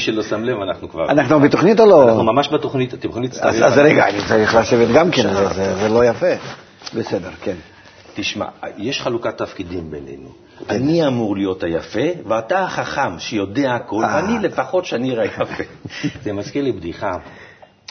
שלא שם לב, אנחנו כבר... אנחנו בתוכנית או לא? אנחנו ממש בתוכנית, אתם יכולים להצטרף. אז רגע, אני צריך לשבת גם כן, זה- לא יפה. בסדר, כן. תשמע, יש חלוקת תפקידים בינינו. אני אמור להיות היפה, ואתה החכם שיודע הכל, אה. ואני לפחות שאני אראה יפה. זה מזכיר לי בדיחה,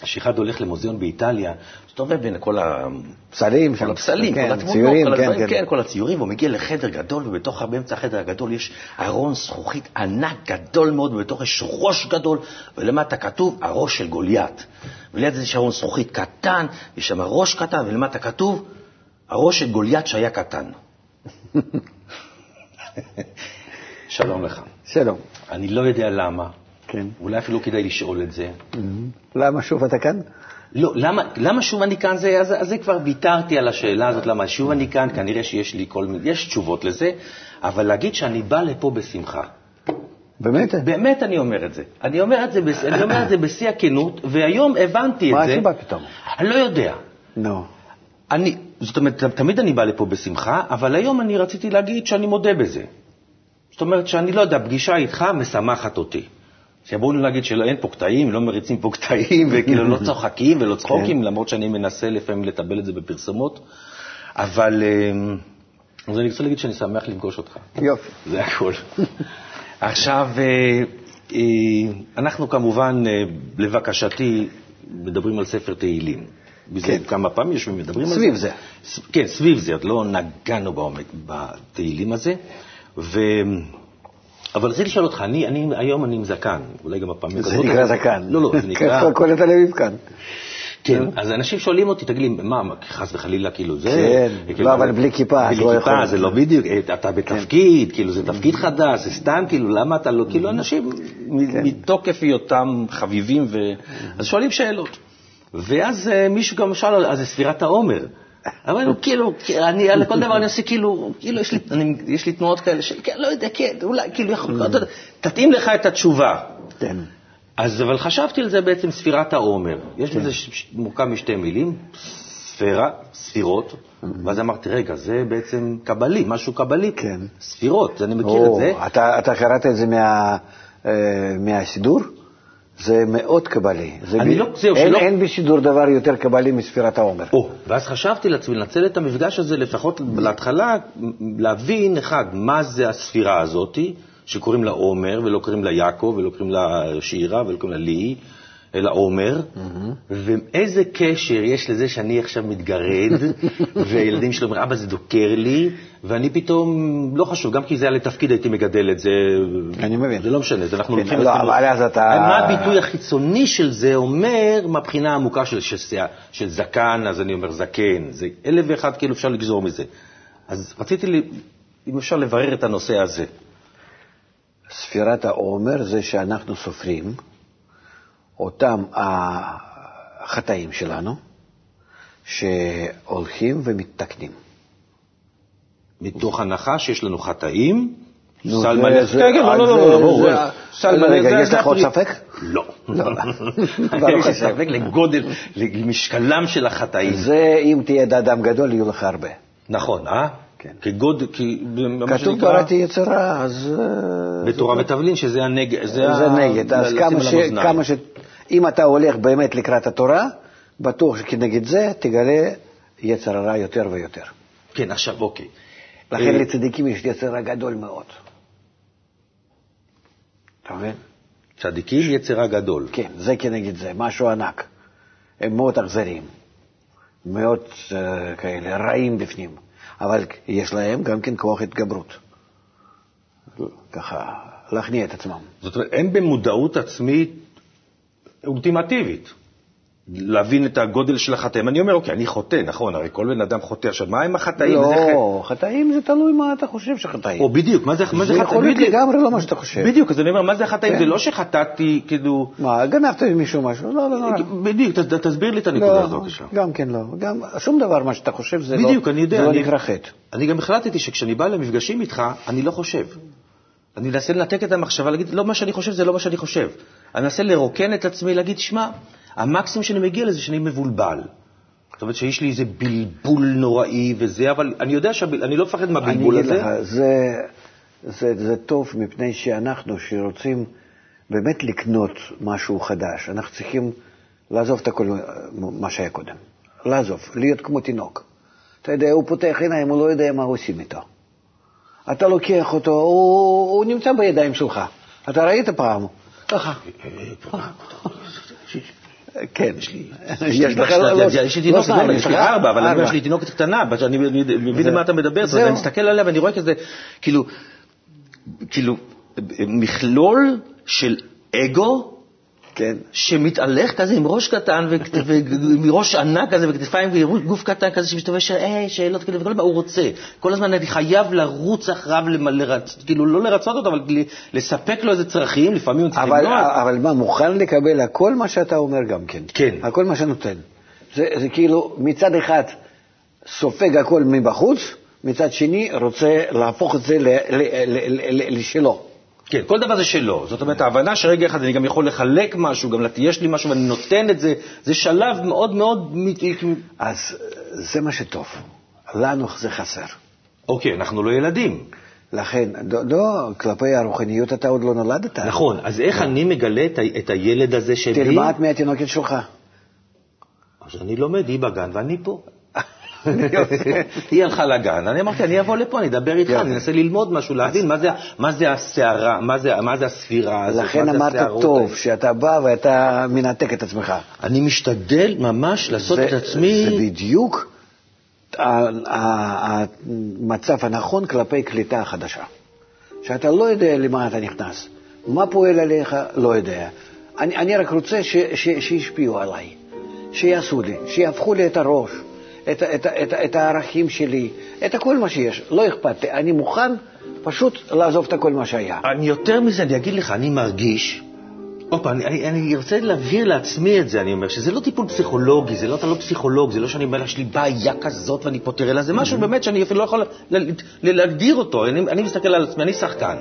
שאחד הולך למוזיאון באיטליה, מסתובב בין כל ה... פסלים, כל הפסלים, כן, כל התמונות, ציורים, כל כן, הדברים, כן. כן, כל הציורים, והוא מגיע לחדר גדול, ובתוך, באמצע החדר הגדול יש ארון זכוכית ענק גדול מאוד, ובתוך יש ראש גדול, ולמטה כתוב הראש של גוליית. וליד זה יש ארון זכוכית קטן, יש שם ראש קטן, ולמטה כתוב הראש של גוליית שהיה קטן. שלום לך. שלום. אני לא יודע למה, כן. אולי אפילו כדאי לשאול את זה. למה שוב אתה כאן? לא, למה, למה שוב אני כאן? זה, אז, אז זה כבר ויתרתי על השאלה הזאת, למה שוב אני כאן, כנראה שיש לי כל מיני, יש תשובות לזה, אבל להגיד שאני בא לפה בשמחה. באמת? באמת אני אומר את זה. אני אומר את זה, אני אומר את זה בשיא הכנות, והיום הבנתי את מה זה. הסיבה פתאום? אני לא יודע. נו. אני, זאת אומרת, תמיד אני בא לפה בשמחה, אבל היום אני רציתי להגיד שאני מודה בזה. זאת אומרת שאני לא יודע, פגישה איתך משמחת אותי. שיבואו לי להגיד שאין פה קטעים, לא מריצים פה קטעים, וכאילו לא צוחקים ולא צחוקים, למרות שאני מנסה לפעמים לטבל את זה בפרסומות. אבל אמ, אז אני רוצה להגיד שאני שמח לפגוש אותך. יופי. זה הכול. עכשיו, אה, אה, אנחנו כמובן, אה, לבקשתי, מדברים על ספר תהילים. כן. כמה פעמים יושבים ומדברים על זה. סביב זה. כן, סביב זה, עוד לא נגענו בעומק בתהילים הזה. ו... אבל רציתי לשאול אותך, אני, אני, היום אני עם זקן, אולי גם הפעמים זה נקרא זקן. לא, לא, זה נקרא... כל תל אביב כאן. כן, אז אנשים שואלים אותי, תגיד לי, מה, חס וחלילה, כאילו זה... כן, כאילו, לא, אבל בלי כיפה, בלי לא כיפה. זה לא בדיוק, אה, אתה בתפקיד, כאילו זה תפקיד חדש, זה סתם, כאילו, למה אתה לא, כאילו אנשים מ- מתוקף היותם חביבים. אז שואלים שאלות. ואז אה, מישהו גם שאל, אז זה ספירת העומר. אבל כאילו, אני על כל דבר אני עושה כאילו, כאילו יש לי, אני, יש לי תנועות כאלה של, כן, לא יודע, כן, אולי, כאילו, יכול, אתה יודע, תתאים לך את התשובה. כן. אז אבל חשבתי על זה בעצם ספירת העומר. יש ש- ש- מורכב משתי מילים, ספירה, ספירות, ואז אמרתי, רגע, זה בעצם קבלי, משהו קבלי. כן. ספירות, אני מכיר את או, זה. אתה אתה קראת את זה מה- אה, מהסידור? זה מאוד קבלי. זה אני ב- לא- זהו, אין- שלא- אין בשידור דבר יותר קבלי מספירת העומר. או, ואז חשבתי לעצמי לנצל את המפגש הזה, לפחות להתחלה, להבין, אחד, מה זה הספירה הזאתי, שקוראים לה עומר, ולא קוראים לה יעקב, ולא קוראים לה שירה, ולא קוראים לה לי, אלא עומר, ואיזה קשר יש לזה שאני עכשיו מתגרד, והילדים שלי אומרים, אבא זה דוקר לי, ואני פתאום, לא חשוב, גם כי זה היה לתפקיד הייתי מגדל את זה. אני מבין. זה לא משנה, זה אנחנו כן, לוקחים לא, אבל אז אתה- מה הביטוי החיצוני של זה אומר מהבחינה העמוקה של, של, של זקן, אז אני אומר זקן, זה אלף ואחד כאילו אפשר לגזור מזה. אז רציתי, לי, אם אפשר לברר את הנושא הזה. ספירת העומר זה שאנחנו סופרים אותם החטאים שלנו, שהולכים ומתקנים. מתוך הנחה שיש לנו חטאים, סל מלא, כן, כן, לא, לא, לא, לא, סל מלא, רגע, זה- יש זה לך עוד ספק? לא. לא. יש לי ספק לגודל, למשקלם של החטאים. זה, אם תהיה אדם גדול, יהיו לך הרבה. נכון, אה? כן. כגודל, כי... כתוב בראתי יצרה, אז... אה, בתורה ותבלין, שזה הנגד. זה ה- נגד. אז כמה אם אתה הולך באמת לקראת התורה, בטוח שכנגד זה תגלה יצר הרע יותר ויותר. כן, עכשיו, אוקיי. לכן אה, לצדיקים יש יצר רע גדול מאוד. אתה מבין? צדיקים יצרה גדול. כן, זה כנגד זה, משהו ענק. הם מאוד אכזריים, מאוד אה, כאלה רעים בפנים, אבל יש להם גם כן כוח התגברות. ככה, להכניע את עצמם. זאת אומרת, הם במודעות עצמית אולטימטיבית. להבין את הגודל של החטאים. אני אומר, אוקיי, אני חוטא, נכון, הרי כל בן אדם חוטא. עכשיו, מה עם החטאים? לא, חטאים זה תלוי מה אתה חושב שחטאים. או בדיוק, מה זה, מה זה זה חטאים? יכול להיות. לגמרי לא מה שאתה חושב. בדיוק, אז אני אומר, מה זה החטאים? כן. זה לא שחטאתי, כאילו... מה, גנבת ממישהו משהו? לא, לא, לא. בדיוק, ת- תסביר לי את הנקודה לא, הזאת בבקשה. גם כן לא. גם, שום דבר מה שאתה חושב זה לא, בדיוק. זה לא נקרא חטא. אני גם החלטתי שכשאני בא למפגשים איתך, אני לא חושב. אני אנסה לנתק את המחשבה, להגיד, לא מה שאני חושב זה לא מה שאני חושב. אני אנסה לרוקן את עצמי, להגיד, שמע, המקסימום שאני מגיע לזה שאני מבולבל. זאת אומרת שיש לי איזה בלבול נוראי וזה, אבל אני יודע שאני לא מפחד מהבלבול הזה. לך, זה, זה, זה טוב מפני שאנחנו, שרוצים באמת לקנות משהו חדש, אנחנו צריכים לעזוב את הכל מה שהיה קודם. לעזוב, להיות כמו תינוק. אתה יודע, הוא פותח עיניים, הוא לא יודע מה עושים איתו. אתה לוקח אותו, הוא, הוא נמצא בידיים שלך. אתה ראית פעם? ככה. כן, יש לך, תינוקת, יש לי ארבע, אבל יש לי תינוקת קטנה, אני מבין למה אתה מדבר, אני מסתכל עליה ואני רואה כזה, כאילו, כאילו, מכלול של אגו, כן. שמתהלך כזה עם ראש קטן, וראש ענק כזה, וכתפיים, וגוף קטן כזה שמסתובב שאלות כאלה, וכל הזמן הוא רוצה. כל הזמן אני חייב לרוץ אחריו, כאילו לא לרצות אותו, אבל לספק לו איזה צרכים, לפעמים הוא צריך למנוע. אבל מה, מוכן לקבל הכל מה שאתה אומר גם כן. כן. הכל מה שנותן. זה, זה כאילו מצד אחד סופג הכל מבחוץ, מצד שני רוצה להפוך את זה לשלו. כן, כל דבר זה שלו. זאת אומרת, ההבנה שרגע אחד אני גם יכול לחלק משהו, גם יש לי משהו ואני נותן את זה, זה שלב מאוד מאוד... אז זה מה שטוב. לנו זה חסר. אוקיי, אנחנו לא ילדים. לכן, לא, לא, כלפי הרוחניות אתה עוד לא נולדת. נכון, אז איך אני מגלה את הילד הזה שלי? תלמד מהתינוקת שלך. אז אני לומד, היא בגן ואני פה. היא הלכה לגן, אני אמרתי, אני אבוא לפה, אני אדבר איתך, אני אנסה ללמוד משהו, להבין מה זה הסערה, מה זה הספירה הזאת, לכן אמרת טוב, שאתה בא ואתה מנתק את עצמך. אני משתדל ממש לעשות את עצמי... זה בדיוק המצב הנכון כלפי קליטה חדשה. שאתה לא יודע למה אתה נכנס, מה פועל עליך, לא יודע. אני רק רוצה שישפיעו עליי, שיעשו לי, שיהפכו לי את הראש. את, את, את, את הערכים שלי, את כל מה שיש. לא אכפת לי, אני מוכן פשוט לעזוב את כל מה שהיה. אני יותר מזה, אני אגיד לך, אני מרגיש, עוד פעם, אני, אני ארצה להבהיר לעצמי את זה, אני אומר, שזה לא טיפול פסיכולוגי, זה לא, אתה לא פסיכולוג, זה לא שאני אומר, יש לי בעיה כזאת ואני פותר, אלא זה משהו mm-hmm. באמת שאני אפילו לא יכול להגדיר אותו. אני, אני מסתכל על עצמי, אני שחקן.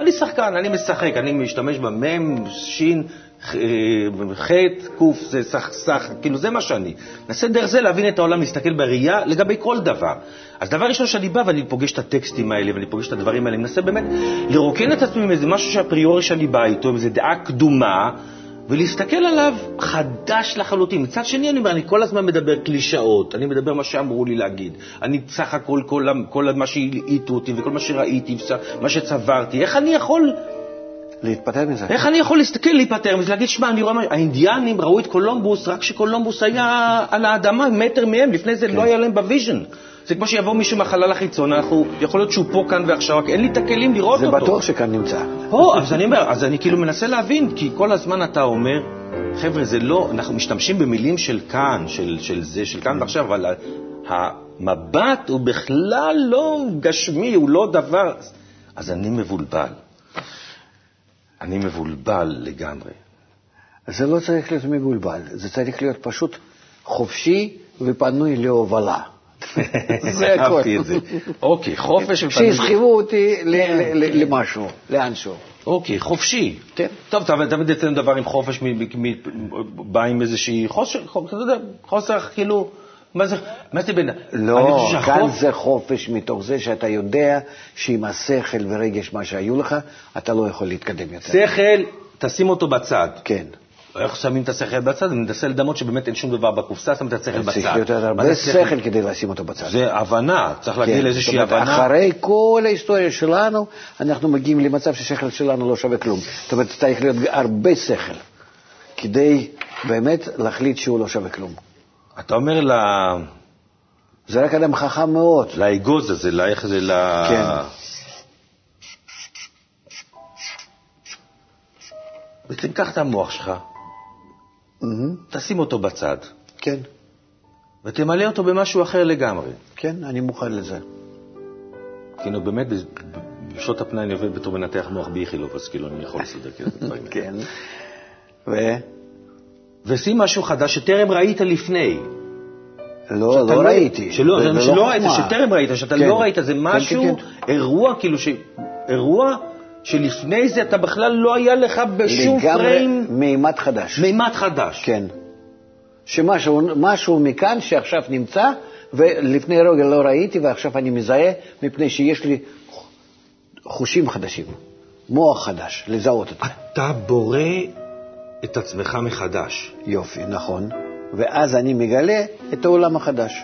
אני שחקן, אני משחק, אני משתמש במם, שין, ח', ק', זה סך, סך, כאילו זה מה שאני. ננסה דרך זה להבין את העולם, להסתכל בראייה לגבי כל דבר. אז דבר ראשון שאני בא ואני פוגש את הטקסטים האלה ואני פוגש את הדברים האלה, אני מנסה באמת לרוקן את עצמי עם איזה משהו שהפריורי שאני בא איתו, עם איזו דעה קדומה, ולהסתכל עליו חדש לחלוטין. מצד שני, אני אומר, אני כל הזמן מדבר קלישאות, אני מדבר מה שאמרו לי להגיד. אני סך הכל, כל, כל מה שהלעיטו אותי וכל מה שראיתי, מה שצברתי, איך אני יכול להתפטר מזה. איך אני יכול להסתכל, להיפטר מזה, להגיד, שמע, אני רואה, האינדיאנים ראו את קולומבוס רק כשקולומבוס היה על האדמה, מטר מהם, לפני זה לא כן. לא היה להם ב vision. זה כמו שיבוא מישהו מהחלל החיצון, אנחנו, יכול להיות שהוא פה, כאן ועכשיו, רק אין לי את הכלים לראות זה אותו. זה בטוח שכאן נמצא. או, אז אני אומר, אז אני כאילו מנסה להבין, כי כל הזמן אתה אומר, חבר'ה, זה לא, אנחנו משתמשים במילים של כאן, של, של זה, של כאן ועכשיו, אבל המבט הוא בכלל לא גשמי, הוא לא דבר... אז אני מבולבל. אני מבולבל לגמרי. זה לא צריך להיות מבולבל, זה צריך להיות פשוט חופשי ופנוי להובלה. זה הכול. אהבתי את זה. אוקיי, חופש ופנוי. שיסחבו אותי למשהו, לאנשהו. אוקיי, חופשי. כן. טוב, תמיד אצלנו דבר עם חופש בא עם איזושהי חוסר, אתה יודע, חוסר כאילו... מה זה, מה זה בין... לא, כאן זה חופש מתוך זה שאתה יודע שעם השכל ורגש מה שהיו לך, אתה לא יכול להתקדם יותר. שכל, תשים אותו בצד. כן. איך שמים את השכל בצד? אני מנסה לדמות שבאמת אין שום דבר בקופסה, שם את השכל בצד. צריך יותר הרבה שכל כדי לשים אותו בצד. זה הבנה, צריך להגיע כן, לאיזושהי הבנה. אחרי כל ההיסטוריה שלנו, אנחנו מגיעים למצב שהשכל שלנו לא שווה כלום. זאת אומרת, צריך להיות הרבה שכל כדי באמת להחליט שהוא לא שווה כלום. אתה אומר ל... זה רק אדם חכם מאוד. לאגוז הזה, לאיך זה ל... כן. בעצם קח את המוח שלך, mm-hmm. תשים אותו בצד. כן. ותמלא אותו במשהו אחר לגמרי. כן, אני מוכן לזה. כאילו, באמת, בשעות הפנאי אני עובד בתור מנתח מוח באיכילוב, אז כאילו, אני יכול לסדר את הדברים כן. ו? ושים משהו חדש שטרם ראית לפני. לא, לא ראיתי. שלא, זה שלא ראית, שטרם ראית, שאתה כן. לא ראית, זה כן, משהו, כן, כן. אירוע, כאילו, ש... אירוע שלפני זה אתה בכלל לא היה לך בשום פריים... לגמרי מימד חדש. מימד חדש. כן. שמשהו מכאן שעכשיו נמצא, ולפני רגע לא ראיתי, ועכשיו אני מזהה, מפני שיש לי חושים חדשים. מוח חדש, לזהות אותו. אתה בורא את עצמך מחדש. יופי, נכון. ואז אני מגלה את העולם החדש.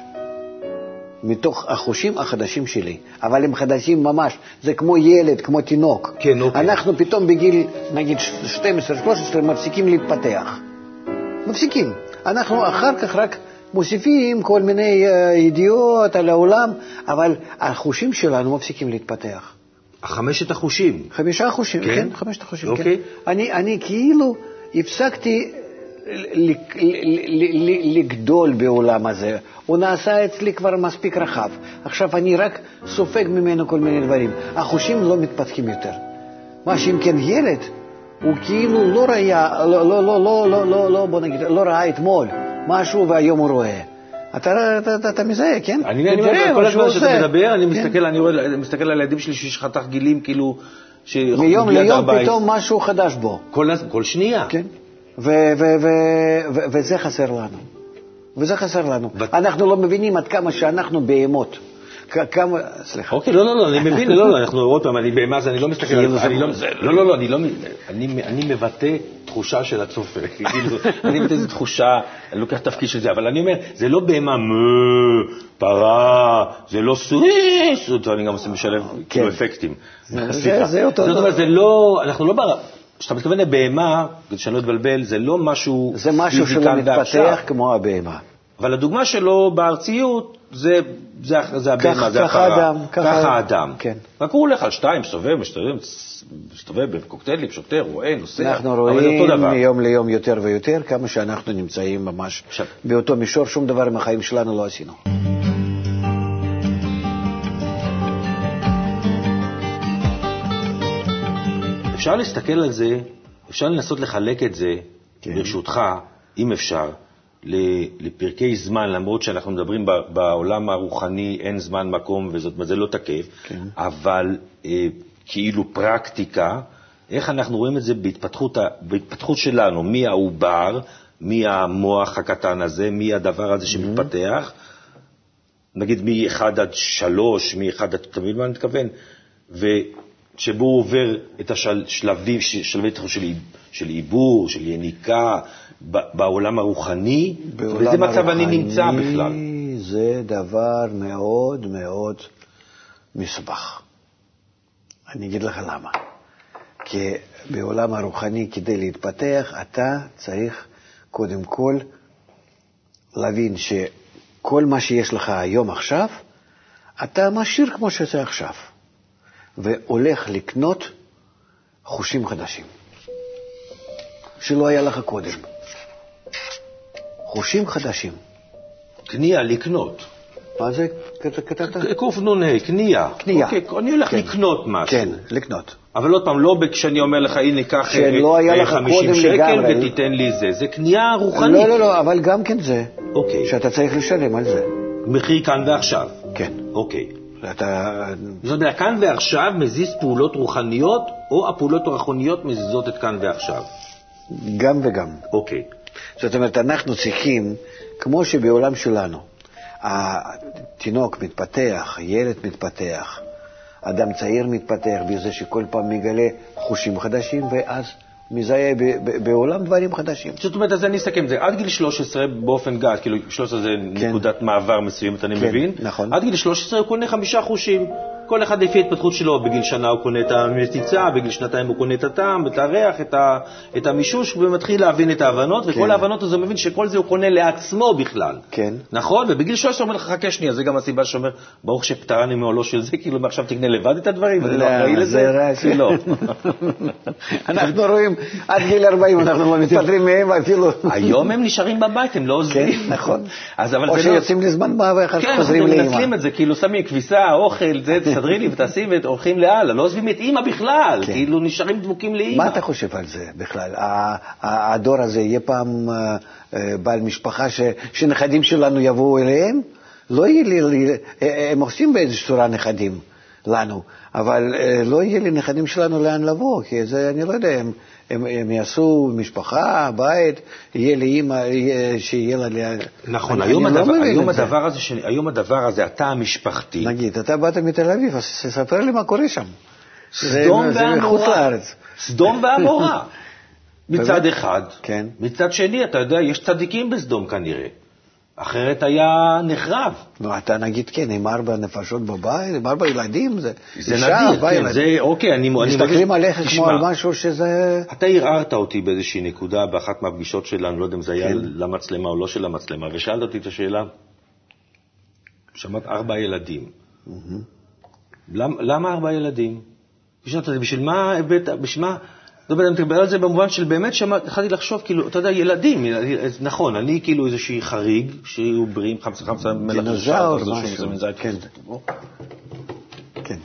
מתוך החושים החדשים שלי, אבל הם חדשים ממש, זה כמו ילד, כמו תינוק. כן, אוקיי. אנחנו פתאום בגיל, נגיד 12-13, מפסיקים להתפתח. מפסיקים. אנחנו אחר כך רק מוסיפים כל מיני אה, ידיעות על העולם, אבל החושים שלנו מפסיקים להתפתח. החמשת החושים. חמישה חושים, כן? כן, חמשת החושים, אוקיי. כן. אני, אני כאילו הפסקתי לגדול בעולם הזה. הוא נעשה אצלי כבר מספיק רחב. עכשיו אני רק סופג ממנו כל מיני דברים. החושים לא מתפתחים יותר. מה שאם כן ילד, הוא כאילו לא ראה, לא, לא, לא, לא, לא, לא, לא, בוא נגיד, לא ראה אתמול משהו והיום הוא רואה. אתה, אתה, אתה, אתה מזהה, כן? אני, אני אומר, כל הזמן שאתה. מדבר, אני כן. מסתכל, אני אני מסתכל על הילדים שלי שיש חתך גילים, כאילו. מיום ליום 14. פתאום משהו חדש בו. כל, כל שנייה. כן. ו- ו- ו- ו- וזה חסר לנו. וזה חסר לנו. בת- אנחנו לא מבינים עד כמה שאנחנו בהמות. כמה, סליחה. אוקיי, לא, לא, לא, אני מבין, לא, לא, אנחנו עוד פעם, אני בהמה, אז אני לא מסתכל על זה- לא, זה- לא, לא, לא, אני לא, אני, מבטא תחושה של הצופה, כאילו, אני מבטא איזו תחושה, אני לוקח תפקיד של זה, אבל אני אומר, זה לא בהמה, פרה, זה לא אותו אני גם עושה משלב, כאילו, אפקטים. זה-. זה אותו- זאת אומרת, זה לא, אנחנו לא, כשאתה מתכוון לבהמה, כדי שאני לא אתבלבל, זה לא משהו זה משהו פיזי שלא כאן ועכשיו. מתפתח כמו הבהמה. אבל הדוגמה שלו בארציות, זה, זה, זה הבהמה, זה ככה הפרה. האדם, ככה- ככה האדם. כן. רק הוא הולך על שתיים, מסתובב, מסתובב, מסתובב בקוקטיילים, שותה, רואה, נוסע. אנחנו רואים. מיום ליום יותר ויותר כמה שאנחנו נמצאים ממש עכשיו- באותו מישור, שום דבר עם החיים שלנו לא עשינו. אפשר להסתכל על זה, אפשר לנסות לחלק את זה, כן. ברשותך, אם אפשר, לפרקי זמן, למרות שאנחנו מדברים בעולם הרוחני, אין זמן, מקום, וזאת אומרת, זה לא תקף, כן. אבל אה, כאילו פרקטיקה, איך אנחנו רואים את זה בהתפתחות, בהתפתחות שלנו, מהעובר, מהמוח הקטן הזה, מהדבר הזה שמתפתח, נגיד מ-1 עד 3, מ-1 עד, אתה מבין מה אני מתכוון? ושבו הוא עובר את השלבים, שלבי התפתחות של, של עיבור, של יניקה, ב- בעולם הרוחני, באיזה מצב אני נמצא בכלל? זה דבר מאוד מאוד מסובך. אני אגיד לך למה. כי בעולם הרוחני, כדי להתפתח, אתה צריך קודם כל להבין שכל מה שיש לך היום עכשיו, אתה משאיר כמו שזה עכשיו, והולך לקנות חושים חדשים, שלא היה לך קודם. חושים חדשים. קנייה, לקנות. מה זה כתבת? קנ"ה, קנייה. קנייה. אוקיי, אני הולך כן. לקנות משהו. כן, לקנות. אבל עוד פעם, לא כשאני אומר לך, הנה, קח שלא היה אה, לך 50 קודם שקל לגמרי. ותיתן לי זה. זה קנייה רוחנית. לא, לא, לא, אבל גם כן זה, אוקיי. שאתה צריך לשלם על זה. מחיר כאן ועכשיו. כן. אוקיי. אתה... זאת אומרת, כאן ועכשיו מזיז פעולות רוחניות, או הפעולות הרוחניות מזיזות את כאן ועכשיו. גם וגם. אוקיי. זאת אומרת, אנחנו צריכים, כמו שבעולם שלנו, התינוק מתפתח, ילד מתפתח, אדם צעיר מתפתח בזה שכל פעם מגלה חושים חדשים, ואז מזהה בעולם דברים חדשים. זאת אומרת, אז אני אסכם את זה. עד גיל 13 באופן גס, כאילו 13 זה כן. נקודת מעבר מסוימת, אני כן, מבין. נכון. עד גיל 13 הוא קונה חמישה חושים. כל אחד לפי ההתפתחות שלו, בגיל שנה הוא קונה את המציצה, בגיל שנתיים הוא קונה את הטעם, את הריח, את, ה, את המישוש, ומתחיל להבין את ההבנות, וכל כן. ההבנות הזה מבין שכל זה הוא קונה לעצמו בכלל. כן. נכון? ובגיל 13 הוא אומר לך, חכה שנייה, זה גם הסיבה שאומר, ברוך שפטרני מעולו של זה, כאילו מעכשיו תקנה לבד את הדברים, ואני לא אחראי לזה. זה רע לא. אנחנו רואים, עד גיל 40 אנחנו לא מתפטרים מהם אפילו. היום הם נשארים בבית, הם לא עוזבים. כן, נכון. או לא... שיוצאים לזמן מה ואחר כך כן, חוזרים אנחנו לאמא. מנצלים את זה, כאילו שמים כביסה, אוכל, זה, תסדרי לי ותעשי והולכים להלאה, לא עוזבים את אימא בכלל, כן. כאילו נשארים דבוקים לאימא. מה אתה חושב על זה בכלל? הדור הזה יהיה פעם אה, אה, בעל משפחה ש- שנכדים שלנו יבואו אליהם? לא יהיה לי, אה, הם עושים באיזושהי צורה נכדים לנו, אבל לא יהיה לי נכדים שלנו לאן לבוא, כי זה, אני לא יודע, הם, הם, הם יעשו משפחה, בית, יהיה לאימא, יהיה- שיהיה לה... נכון, אני- היום, אני לא הדבר, מבין היום. הדבר הזה, היום הדבר הזה, התא המשפחתי, נגיד, אתה באת מתל אביב, אז תספר לי מה קורה שם. סדום זה מחוץ ועמורה. לארץ. סדום ועמורה. מצד? אחד. כן. מצד שני, אתה יודע, יש צדיקים בסדום כנראה. אחרת היה נחרב. נו, אתה נגיד כן, עם ארבע נפשות בבית, עם ארבע ילדים, זה זה אישה, נדיר, כן, ילדים. זה, אוקיי, אני... אני מסתכלים מבקש- עליך כמו תשמע, על משהו שזה... אתה ערערת אותי באיזושהי נקודה באחת מהפגישות שלנו, לא יודע אם זה היה כן. למצלמה או לא של המצלמה, ושאלת אותי את השאלה, שמעת ארבע ילדים. למ- למה ארבע ילדים? בשביל מה הבאת, בשביל מה... לא יודע, אני מדבר על זה במובן של באמת התחלתי לחשוב, כאילו, אתה יודע, ילדים, נכון, אני כאילו איזושהי חריג, שיהיו בריאים, חמסה חמסה, מלח מזית. כן. כן.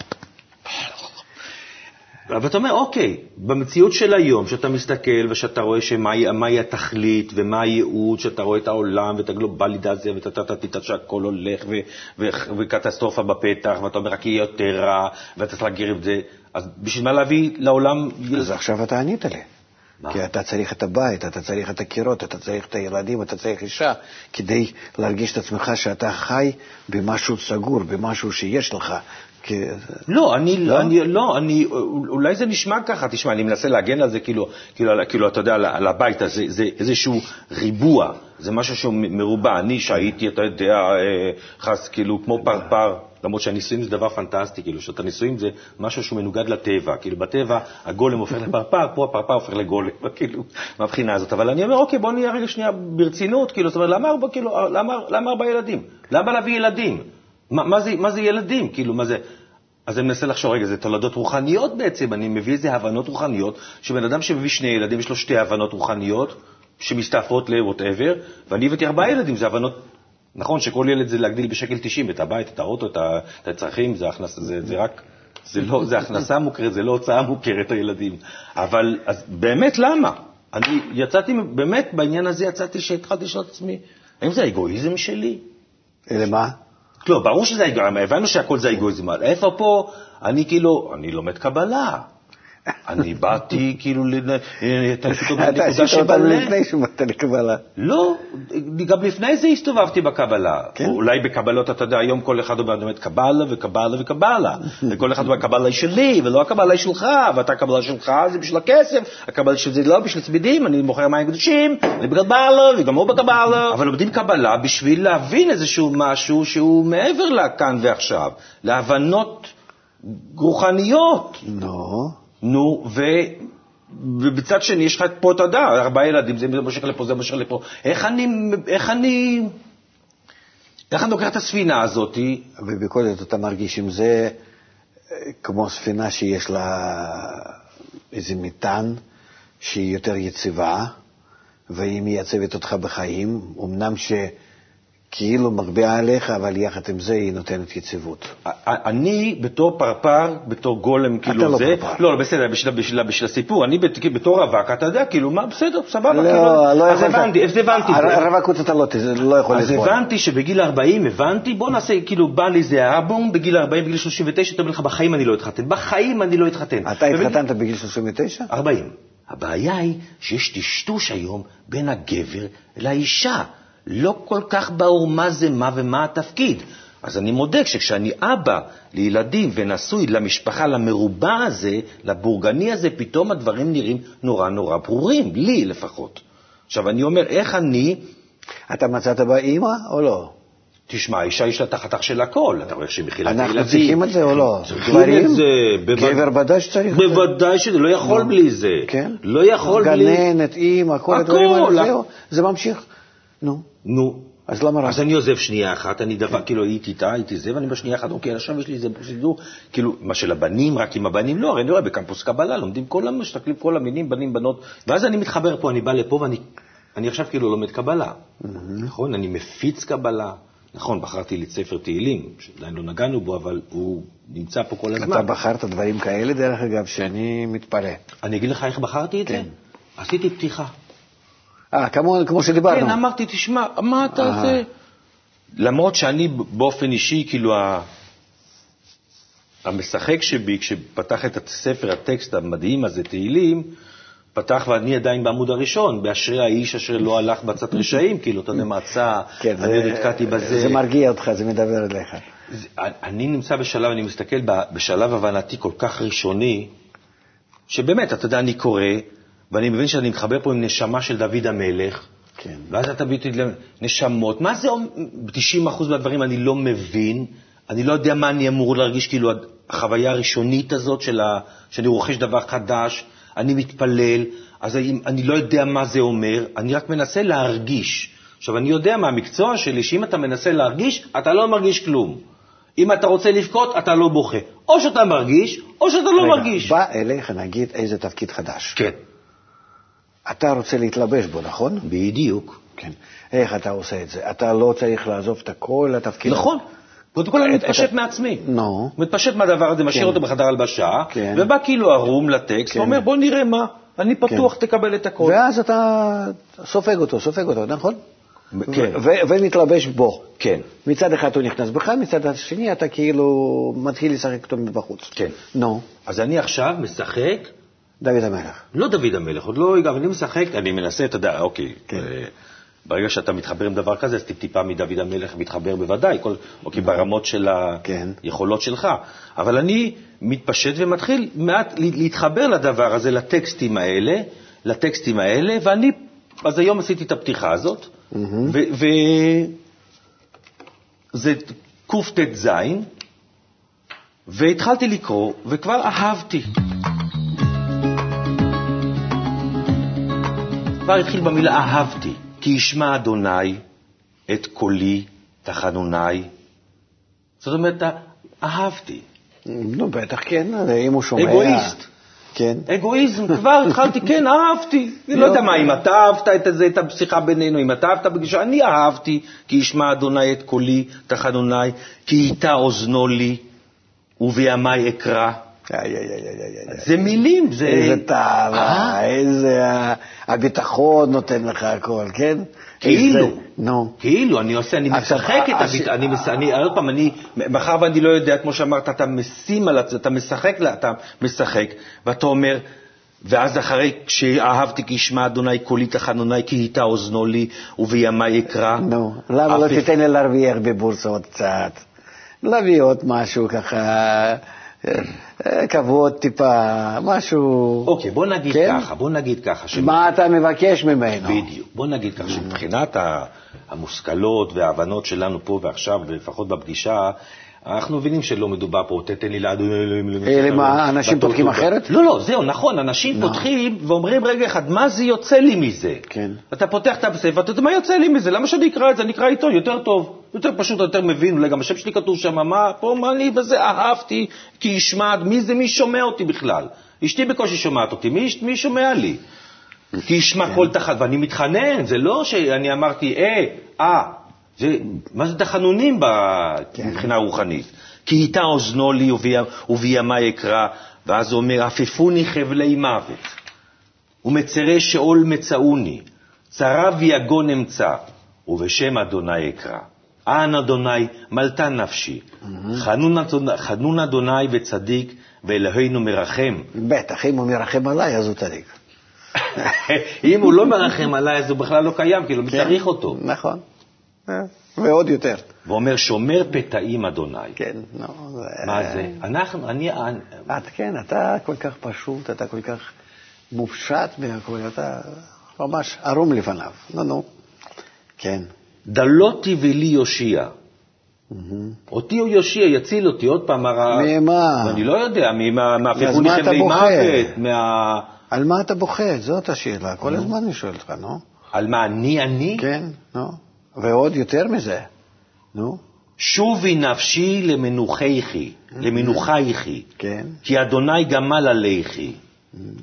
אבל אתה אומר, אוקיי, במציאות של היום, שאתה מסתכל ושאתה רואה שמהי מהי התכלית ומה הייעוד, שאתה רואה את העולם ואת הגלובליזציה ואת הטטטטה שהכל הולך ו- ו- וקטסטרופה בפתח, ואתה אומר, רק יהיה יותר רע, ואתה צריך להגיר את זה, אז בשביל מה להביא לעולם... אז עכשיו אתה ענית לי. מה? כי אתה צריך את הבית, אתה צריך את הקירות, אתה צריך את הילדים, אתה צריך אישה, כדי להרגיש את עצמך שאתה חי במשהו סגור, במשהו שיש לך. לא, אני, לא? אני, לא, אני, אולי זה נשמע ככה, תשמע, אני מנסה להגן על זה, כאילו, כאילו, כאילו אתה יודע, על, על הבית הזה, זה איזשהו ריבוע, זה משהו שהוא מרובע. אני שהייתי, אתה יודע, אה, חס, כאילו, כמו פרפר, למרות שהנישואים זה דבר פנטסטי, כאילו, שאתה נישואים זה משהו שהוא מנוגד לטבע, כאילו, בטבע הגולם הופך לפרפר, פה הפרפר הופך לגולם, כאילו, מהבחינה הזאת. אבל אני אומר, אוקיי, בוא נהיה רגע שנייה ברצינות, כאילו, זאת אומרת, למה ארבע, כאילו, למה, למה ארבע ילדים? למה להביא ילדים? מה, מה, זה, מה זה ילדים? כאילו, מה זה... אז אני מנסה לחשוב, רגע, זה תולדות רוחניות בעצם, אני מביא איזה הבנות רוחניות, שבן אדם שמביא שני ילדים, יש לו שתי הבנות רוחניות, שמסתעפות ל-whatever, ואני הבאתי ארבעה ילדים, זה הבנות... נכון שכל ילד זה להגדיל בשקל 90, את הבית, את האוטו, את הצרכים, זה, הכנס, זה, זה רק... זה לא, זה הכנסה מוכרת, זה לא הוצאה מוכרת, הילדים. אבל, אז באמת, למה? אני יצאתי, באמת, בעניין הזה יצאתי שהתחלתי לשאול את עצמי, האם זה האגואיזם שלי? למה? לא, ברור שזה אגואיזם, הבנו שהכל זה אגואיזם, אבל איפה פה, אני כאילו, אני לומד קבלה. אני באתי כאילו, לנקודה אותנו שבלב. לפני שבאת לקבלה. לא, גם לפני זה הסתובבתי בקבלה. כן? אולי בקבלות, אתה יודע, היום כל אחד אומר קבלה וקבלה וקבלה. וכל אחד אומר, הקבלה היא שלי, ולא הקבלה היא שלך, ואתה הקבלה שלך זה בשביל הכסף, הקבלה שלי לא בשביל צמידים, אני מוכר מים קדושים, אני בקבלה, וגם הוא בקבלה. אבל לומדים קבלה בשביל להבין איזשהו משהו שהוא מעבר לכאן ועכשיו, להבנות רוחניות. נו. נו, ו... ובצד שני יש לך פה, אתה יודע, ארבעה ילדים, זה מושך לפה, זה מושך לפה. איך אני, איך אני, איך אני לוקח את הספינה הזאת? ובכל זאת אתה מרגיש אם זה כמו ספינה שיש לה איזה מטען שהיא יותר יציבה, והיא מייצבת אותך בחיים, אמנם שכאילו מרביעה עליך, אבל יחד עם זה היא נותנת יציבות. אני בתור פרפר, בתור גולם, כאילו לא זה, פרפר. לא, לא, בסדר, בשביל, בשביל, בשביל הסיפור, אני בת- בתור רווק, אתה יודע, כאילו, מה, בסדר, סבבה, לא, כאילו, לא אז הבנתי, אז הבנתי, הר- הרווקות אתה לא, לא יכול אז לסבול. הבנתי שבגיל 40, הבנתי, בוא נעשה, כאילו, בא לי איזה הערה, בום, בגיל 40, בגיל 39, אתה אומר לך, בחיים אני לא אתחתן, בחיים אני לא אתחתן. אתה ובגיל- התחתנת בגיל 39? 40. הבעיה היא שיש טשטוש היום בין הגבר לאישה. לא כל כך ברור מה זה מה ומה התפקיד. אז אני מודה שכשאני אבא לילדים ונשוי למשפחה, למרובע הזה, לבורגני הזה, פתאום הדברים נראים נורא נורא ברורים, לי לפחות. עכשיו, אני אומר, איך אני... אתה מצאת בה אימא או לא? תשמע, האישה יש לה את החתך של הכל, אתה רואה שהיא מכילה את הילדים. אנחנו צריכים את זה או לא? צריכים? את זה. גבר ודאי שצריך את זה. בוודאי שזה, לא יכול. בלי זה. כן? לא יכול בלי... גננת, אימא, כל הכל, הדברים האלה. זהו, זה ממשיך. נו, נו. אז למה רק? אז אני עוזב שנייה אחת, אני דבר, כאילו הייתי איתה, הייתי זה, ואני בשנייה אחת, אוקיי, עכשיו יש לי איזה סידור, כאילו, מה של הבנים, רק עם הבנים, לא, הרי אני רואה בקמפוס קבלה, לומדים כל, המ- מסתכלים כל המינים, בנים, בנות, ואז אני מתחבר פה, אני בא לפה ואני אני עכשיו כאילו לומד קבלה, נכון? אני מפיץ קבלה, נכון, בחרתי לי את ספר תהילים, שעדיין לא נגענו בו, אבל הוא נמצא פה כל הזמן. אתה בחרת דברים כאלה, דרך אגב, שאני מתפלא. אני אגיד לך איך בחרתי את זה? כן. עשיתי פתיחה. אה, כמו, כמו שדיברנו. כן, אמרתי, תשמע, מה אתה אה. זה? למרות שאני באופן אישי, כאילו, ה- המשחק שבי, כשפתח את הספר, הטקסט המדהים הזה, תהילים, פתח ואני עדיין בעמוד הראשון, באשרי האיש אשר לא הלך בצד רשעים, כאילו, אתה יודע, מצא, כן, אני עוד זה- נתקעתי בזה. זה מרגיע אותך, זה מדבר אליך. זה- אני נמצא בשלב, אני מסתכל ב- בשלב הבנתי כל כך ראשוני, שבאמת, אתה יודע, אני קורא, ואני מבין שאני מתחבר פה עם נשמה של דוד המלך, כן. ואז אתה מביא אותי לנשמות. מה זה, אומר? 90% מהדברים אני לא מבין, אני לא יודע מה אני אמור להרגיש, כאילו החוויה הראשונית הזאת של ה... שאני רוכש דבר חדש, אני מתפלל, אז אני, אני לא יודע מה זה אומר, אני רק מנסה להרגיש. עכשיו, אני יודע מהמקצוע שלי, שאם אתה מנסה להרגיש, אתה לא מרגיש כלום. אם אתה רוצה לבכות, אתה לא בוכה. או שאתה מרגיש, או שאתה לא רגע, מרגיש. בא אליך, נגיד, איזה תפקיד חדש. כן, אתה רוצה להתלבש בו, נכון? בדיוק. כן. איך אתה עושה את זה? אתה לא צריך לעזוב את כל התפקיד. נכון. קודם כל אני מתפשט מעצמי. נו. מתפשט מהדבר הזה, משאיר כן. אותו בחדר הלבשה, כן. ובא כאילו ערום לטקסט, כן. ואומר, בוא נראה מה, אני פתוח. תקבל את הכל. ואז אתה סופג אותו, סופג אותו, נכון? כן. ומתלבש בו. כן, מצד אחד הוא נכנס בך, מצד השני אתה כאילו מתחיל לשחק אותו מבחוץ. כן. נו, אז אני עכשיו משחק, דוד המלך. לא דוד המלך, עוד לא, אבל אני משחק, אני מנסה, אתה יודע, אוקיי, כן. אה, ברגע שאתה מתחבר עם דבר כזה, אז טיפ-טיפה מדוד המלך מתחבר בוודאי, כל, אוקיי, ברמות של כן. היכולות שלך. אבל אני מתפשט ומתחיל מעט לה- להתחבר לדבר הזה, לטקסטים האלה, לטקסטים האלה, ואני, אז היום עשיתי את הפתיחה הזאת, ו- ו- זה קט"ז, והתחלתי לקרוא, וכבר אהבתי. כבר התחיל במילה אהבתי, כי ישמע אדוני את קולי תחנוני. זאת אומרת, אהבתי. נו, בטח כן, אם הוא שומע... אגואיסט. כן. אגואיזם, כבר התחלתי, כן, אהבתי. אני לא יודע מה, אם אתה אהבת את זה, את השיחה בינינו, אם אתה אהבת בגישה, אני אהבתי, כי ישמע אדוני את קולי תחנוני, כי ייטע אוזנו לי, ובימי אקרא. איי. זה מילים, זה... איזה תאווה, אה? איזה ה- הביטחון נותן לך הכל, כן? כאילו. נו. כאילו, אני עושה, אני משחק את הש- הביט... אני, עוד פעם, אני, מאחר ואני לא יודע, כמו שאמרת, אתה משים על זה, אתה משחק, אתה משחק, ואתה אומר, ואז אחרי שאהבתי כי ישמע אדוני קולי תחנוני, כי ייטע אוזנו לי, ובימי אקרא. נו, למה לא תיתן לי להרוויח בבורסה עוד קצת? להביא עוד משהו ככה, אה, כבוד טיפה, משהו... אוקיי, בוא נגיד כן? ככה, בוא נגיד ככה. ש- מה אתה מבקש ממנו? בדיוק. בוא נגיד כך שמבחינת ה- המושכלות וההבנות שלנו פה ועכשיו, לפחות בפגישה, אנחנו מבינים שלא מדובר פה, תתן לי לעד... אלה מה, אנשים פותחים אחרת? לא, לא, זהו, נכון, אנשים. פותחים ואומרים, רגע אחד, מה זה יוצא לי מזה? כן. אתה פותח את הספר, ואתה יודע, מה יוצא לי מזה? למה שאני אקרא את זה? אני אקרא עיתון, יותר טוב. יותר פשוט, יותר מבין, אולי גם השם שלי כתוב שם, מה, פה, מה אני בזה, אהבתי, כי ישמע, מי זה, מי שומע אותי בכלל? אשתי בקושי שומעת אותי, מי, מי שומע לי? כי ישמע כל תחת, ואני מתחנן, זה לא שאני אמרתי, אה, אה, זה, מה זה תחנונים ב- מבחינה רוחנית? כי ייטע אוזנו לי ובי- ובימי אקרא, ואז הוא אומר, עפפוני חבלי מוות, ומצרי שאול מצאוני, צרה ויגון אמצא, ובשם אדוני אקרא. אנ אדוני מלטה נפשי, חנון אדוני- חנון אדוני וצדיק, ואלוהינו מרחם. בטח, אם הוא מרחם עליי, אז הוא צדיק. אם הוא לא מרחם עליי, אז הוא בכלל לא קיים, כאילו, מי צריך אותו? נכון. אה, ועוד יותר. ואומר, שומר פתאים אדוני. כן, נו. מה זה? אנחנו, אני, את כן, אתה כל כך פשוט, אתה כל כך מופשט מהכל, אתה ממש ערום לפניו. נו, נו. כן. דלותי ולי יושיע. אותי הוא יושיע, יציל אותי, עוד פעם, הר- ממה? אני לא יודע, ממה- אז מהפכוני מה אתה חבלי בוכה? מוות, מה... על מה אתה בוכה? זאת השאלה. כל הזמן אני שואל אותך, נו. על מה, אני אני? כן, נו. ועוד יותר מזה. נו. שובי נפשי למנוחייכי, למנוחייכי, כן. כי אדוני גמל עליכי.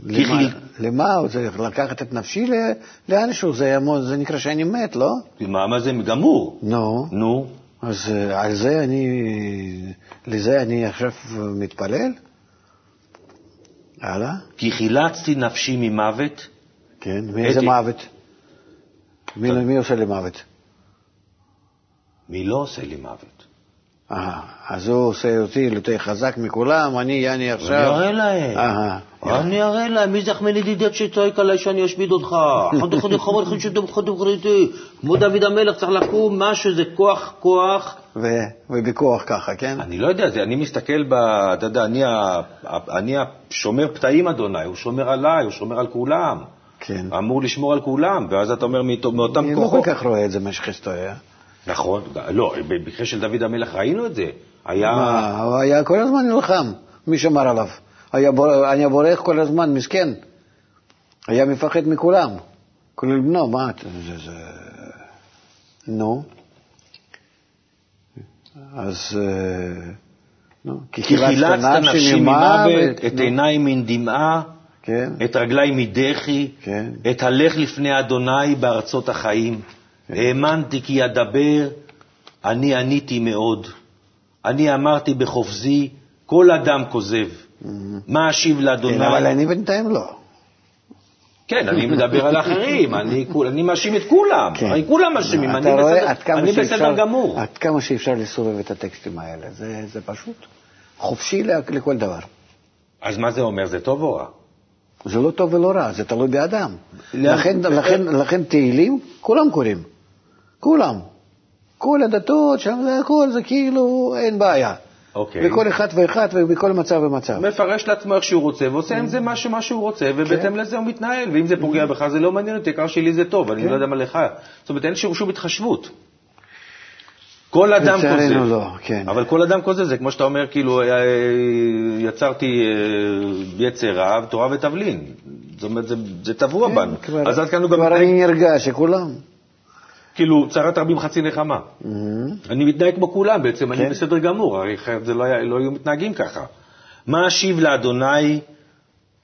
כי למה- למה? הוא צריך לקחת את נפשי לאנשהו, זה זה נקרא שאני מת, לא? מה, מה זה גמור? נו. נו, אז אה, על זה אני, לזה אני עכשיו מתפלל? הלאה? כי חילצתי נפשי ממוות, כן, מאיזה. מוות? מי, מי עושה לי מוות? מי לא עושה לי מוות? אה, אז הוא עושה אותי יותר חזק מכולם, אני יעני עכשיו... אני אראה להם. אהה. אני אראה להם, מי זה אחמד ידידיה שצועק עליי שאני אשמיד אותך? חד אחד חמור אחד שדם חד חריטי. כמו דוד המלך צריך לקום משהו, זה כוח, כוח. ובכוח ככה, כן? אני לא יודע, זה- אני מסתכל ב... אתה יודע, אני השומר פתאים, אדוני, הוא שומר עליי, הוא שומר על כולם. כן. אמור לשמור על כולם, ואז אתה אומר מאותם אני לא כל כוחות. כך רואה את זה במשך היסטוריה. נכון, לא, במקרה של דוד המלך ראינו את זה. היה... מה, הוא היה כל הזמן נלחם, מי שמר עליו? היה בור- היה בורח כל הזמן, מסכן. היה מפחד מכולם, כולל בנו, מה אתה... זה... זה... נו. אז... אה, נו, כי חילצת נפשי ממוות, את עיניי מן דמעה, כן, את רגלי מדחי, כן. את הלך לפני אדוני בארצות החיים. האמנתי כי אדבר, אני עניתי מאוד. אני אמרתי בחופזי, כל אדם כוזב. מה אשיב לאדוני? כן, אבל אני בינתיים לא. כן, אני מדבר על אחרים, אני אני מאשים את כולם. כן. הרי כולם אשמים, אני רואה בסדר- אני שאפשר- גמור. עד כמה שאפשר לסובב את הטקסטים האלה, זה, זה פשוט חופשי לכל דבר. אז מה זה אומר, זה טוב או רע? זה לא טוב ולא רע, זה תלוי באדם. לא. לכן, לכן, לכן תהילים, כולם קוראים. כולם. כל הדתות שם, זה הכל, זה כאילו, אין בעיה. אוקיי. בכל אחד ואחד ובכל מצב ומצב. מפרש לעצמו איך שהוא רוצה, ועושה עם זה משהו מה שהוא רוצה, ובהתאם לזה הוא מתנהל, ואם זה פוגע בך זה לא מעניין אותי, העיקר שלי זה טוב, אני כן. לא יודע מה לך. זאת אומרת, אין שום שום התחשבות. כל אדם לצערנו כוזב. לא, כן. אבל כל אדם כוזב, זה כמו שאתה אומר, כאילו, אה, יצרתי אה, יצר רע, תורה ותבלין. זאת אומרת, זה- טבוע בנו. כן, אז עד כאן הוא גם כבר אני נרגש שכולם. כאילו, צרת רבים חצי נחמה. אני מתנהג כמו כולם בעצם, אני כן. בסדר גמור, הרי אחרת זה לא, לא היו מתנהגים ככה. מה אשיב לאדוני,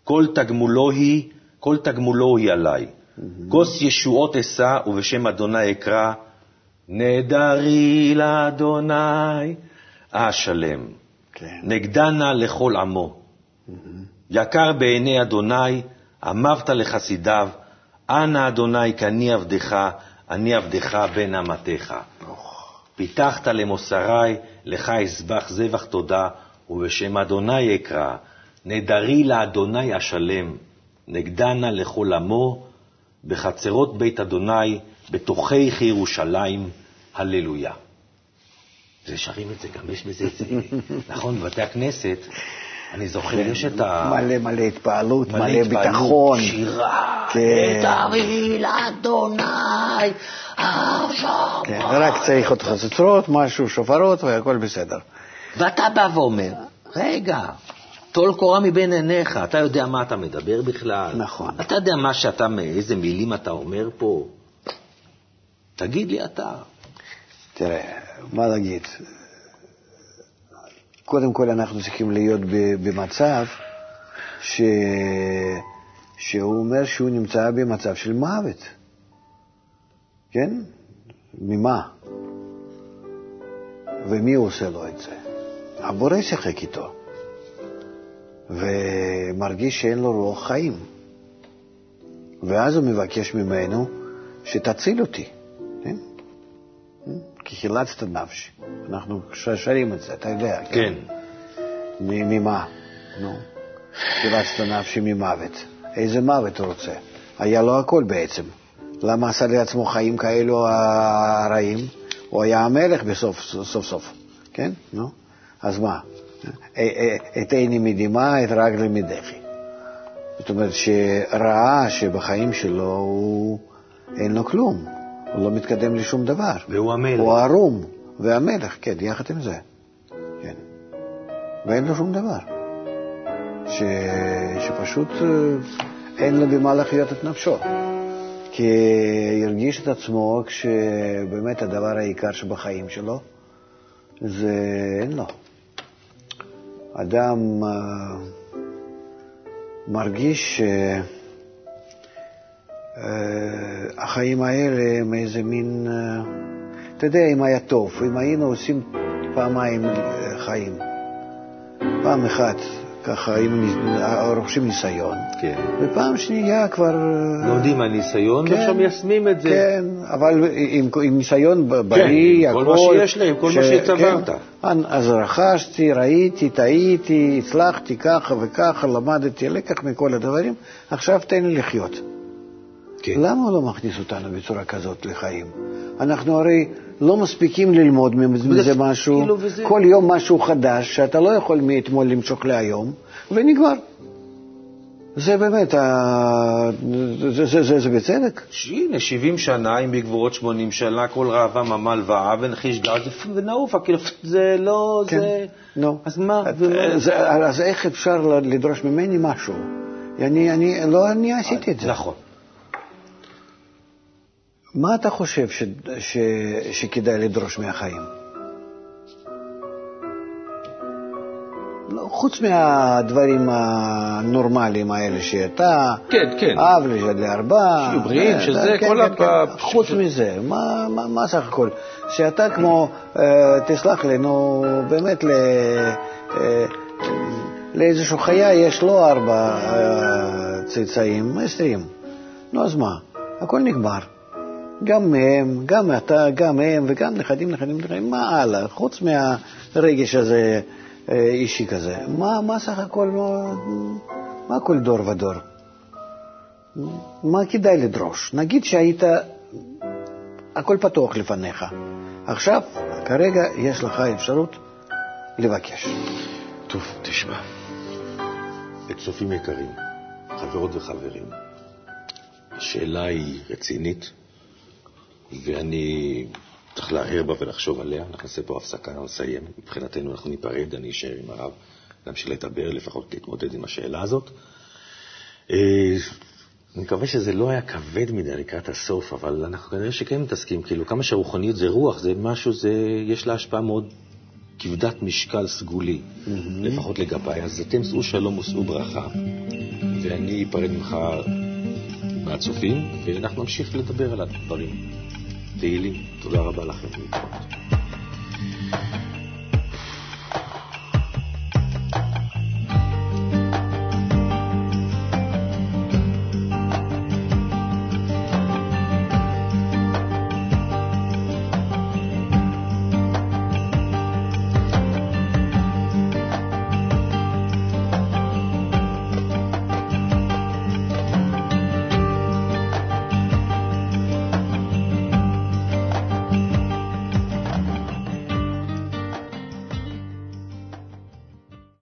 כל תגמולו היא, כל תגמולו היא עליי. כוס ישועות אשא ובשם אדוני אקרא, נהדרי לאדוני אשלם. כן. נגדנה לכל עמו. יקר בעיני אדוני, אמרת לחסידיו, אנא אדוני כי אני עבדך, אני עבדך בן אמתך. פיתחת למוסרי, לך אזבח זבח תודה, ובשם אדוני אקרא, נדרי לאדוני אשלם, נגדנה לכל עמו, בחצרות בית אדוני, בתוכי ירושלים, הללויה. זה שרים את זה, גם יש בזה, זה, נכון, בבתי הכנסת, אני זוכר, יש את ה... מלא מלא התפעלות, מלא התפעלות, ביטחון. שירה, כן. נדרי לאדוני עכשיו. כן, רק צריך עוד חצוצרות, משהו, שופרות, והכל בסדר. ואתה בא ואומר, רגע, טול קורה מבין עיניך, אתה יודע מה אתה מדבר בכלל? נכון. אתה יודע מה שאתה, איזה מילים אתה אומר פה? תגיד לי אתה. תראה, מה להגיד? קודם כל אנחנו צריכים להיות במצב ש... שהוא אומר שהוא נמצא במצב של מוות. כן? ממה? ומי עושה לו את זה? הבורא שיחק איתו, ומרגיש שאין לו רוח חיים. ואז הוא מבקש ממנו שתציל אותי, כן? כי חילצת נפשי. אנחנו שרים את זה, אתה יודע. כן. מ- ממה? נו. חילצת נפשי ממוות. איזה מוות הוא רוצה? היה לו הכל בעצם. למה עשה לעצמו חיים כאלו הרעים? הוא היה המלך בסוף סוף סוף, כן? נו. אז מה? א- א- את עיני מדמעה, את רגלי מדחי. זאת אומרת שראה שבחיים שלו הוא... אין לו כלום, הוא לא מתקדם לשום דבר. והוא המלך. הוא ערום, והמלך, כן, יחד עם זה. כן. ואין לו שום דבר. ש... שפשוט אה, אין לו במה לחיות את נפשו. כי הרגיש את עצמו כשבאמת הדבר העיקר שבחיים שלו זה אין לו. אדם אה, מרגיש שהחיים האלה הם איזה מין, אה, אתה יודע, אם היה טוב, אם היינו עושים פעמיים אה, חיים, פעם אחת ככה, עם, רוכשים ניסיון. כן. ופעם שנייה כבר... לומדים מהניסיון, כן, ועכשיו מיישמים את זה. כן, אבל עם, עם ניסיון בריא, עם הכל. כל מה שיש להם, כל מה שצברת. כן, אז רכשתי, ראיתי, טעיתי, הצלחתי ככה וככה, למדתי לקח מכל הדברים, עכשיו תן לי לחיות. כן. למה הוא לא מכניס אותנו בצורה כזאת לחיים? אנחנו הרי לא מספיקים ללמוד מזה משהו, כאילו וזה- כל יום משהו חדש, שאתה לא יכול מאתמול למשוך להיום, ונגמר. זה באמת, ה- זה, זה, זה, זה בצדק. הנה, 70 שנה, אם בגבורות 80 שנה, כל ראווה ממל ואהב ונחש גז ונעופה, כאילו, זה לא, זה... נו. אז מה? אה, ומה? זה- אז איך אפשר לדרוש ממני משהו? אני, אני, לא אני עשיתי את זה. נכון. מה אתה חושב ש, ש, שכדאי לדרוש מהחיים? לא, חוץ מהדברים הנורמליים האלה שאתה, כן, כן. אב לארבע, שיהיו בריאים, שזה כן, כל כן, הפ- כן. חוץ מזה, מה, מה, מה סך הכל? שאתה כמו, אה, תסלח לי, נו, באמת, ל, אה, לאיזשהו חיה יש לו ארבע אה, צאצאים, עשרים. נו, אז מה? הכל נגמר. גם מהם, גם אתה, גם הם, וגם נכדים, נכדים, נכדים, מה הלאה? חוץ מהרגש הזה, אה, אישי כזה. מה, מה סך הכל, מה, מה כל דור ודור? מה כדאי לדרוש? נגיד שהיית, הכל פתוח לפניך. עכשיו, כרגע יש לך אפשרות לבקש. טוב, תשמע. צופים יקרים, חברות וחברים, השאלה היא רצינית, ואני צריך להרהר בה ולחשוב עליה. אנחנו נעשה פה הפסקה, נסיים. מבחינתנו אנחנו ניפרד, אני אשאר עם הרב, להמשיך לדבר, לפחות להתמודד עם השאלה הזאת. אה, אני מקווה שזה לא היה כבד מדי לקראת הסוף, אבל אנחנו כנראה שכן מתעסקים, כאילו, כמה שהרוחניות זה רוח, זה משהו, זה, יש לה השפעה מאוד כבדת משקל סגולי, לפחות לגביי. אז אתם שאו שלום ושאו ברכה, ואני אפרד ממך מהצופים, ואנחנו נמשיך לדבר על הדברים. תהילים, תודה רבה לכם.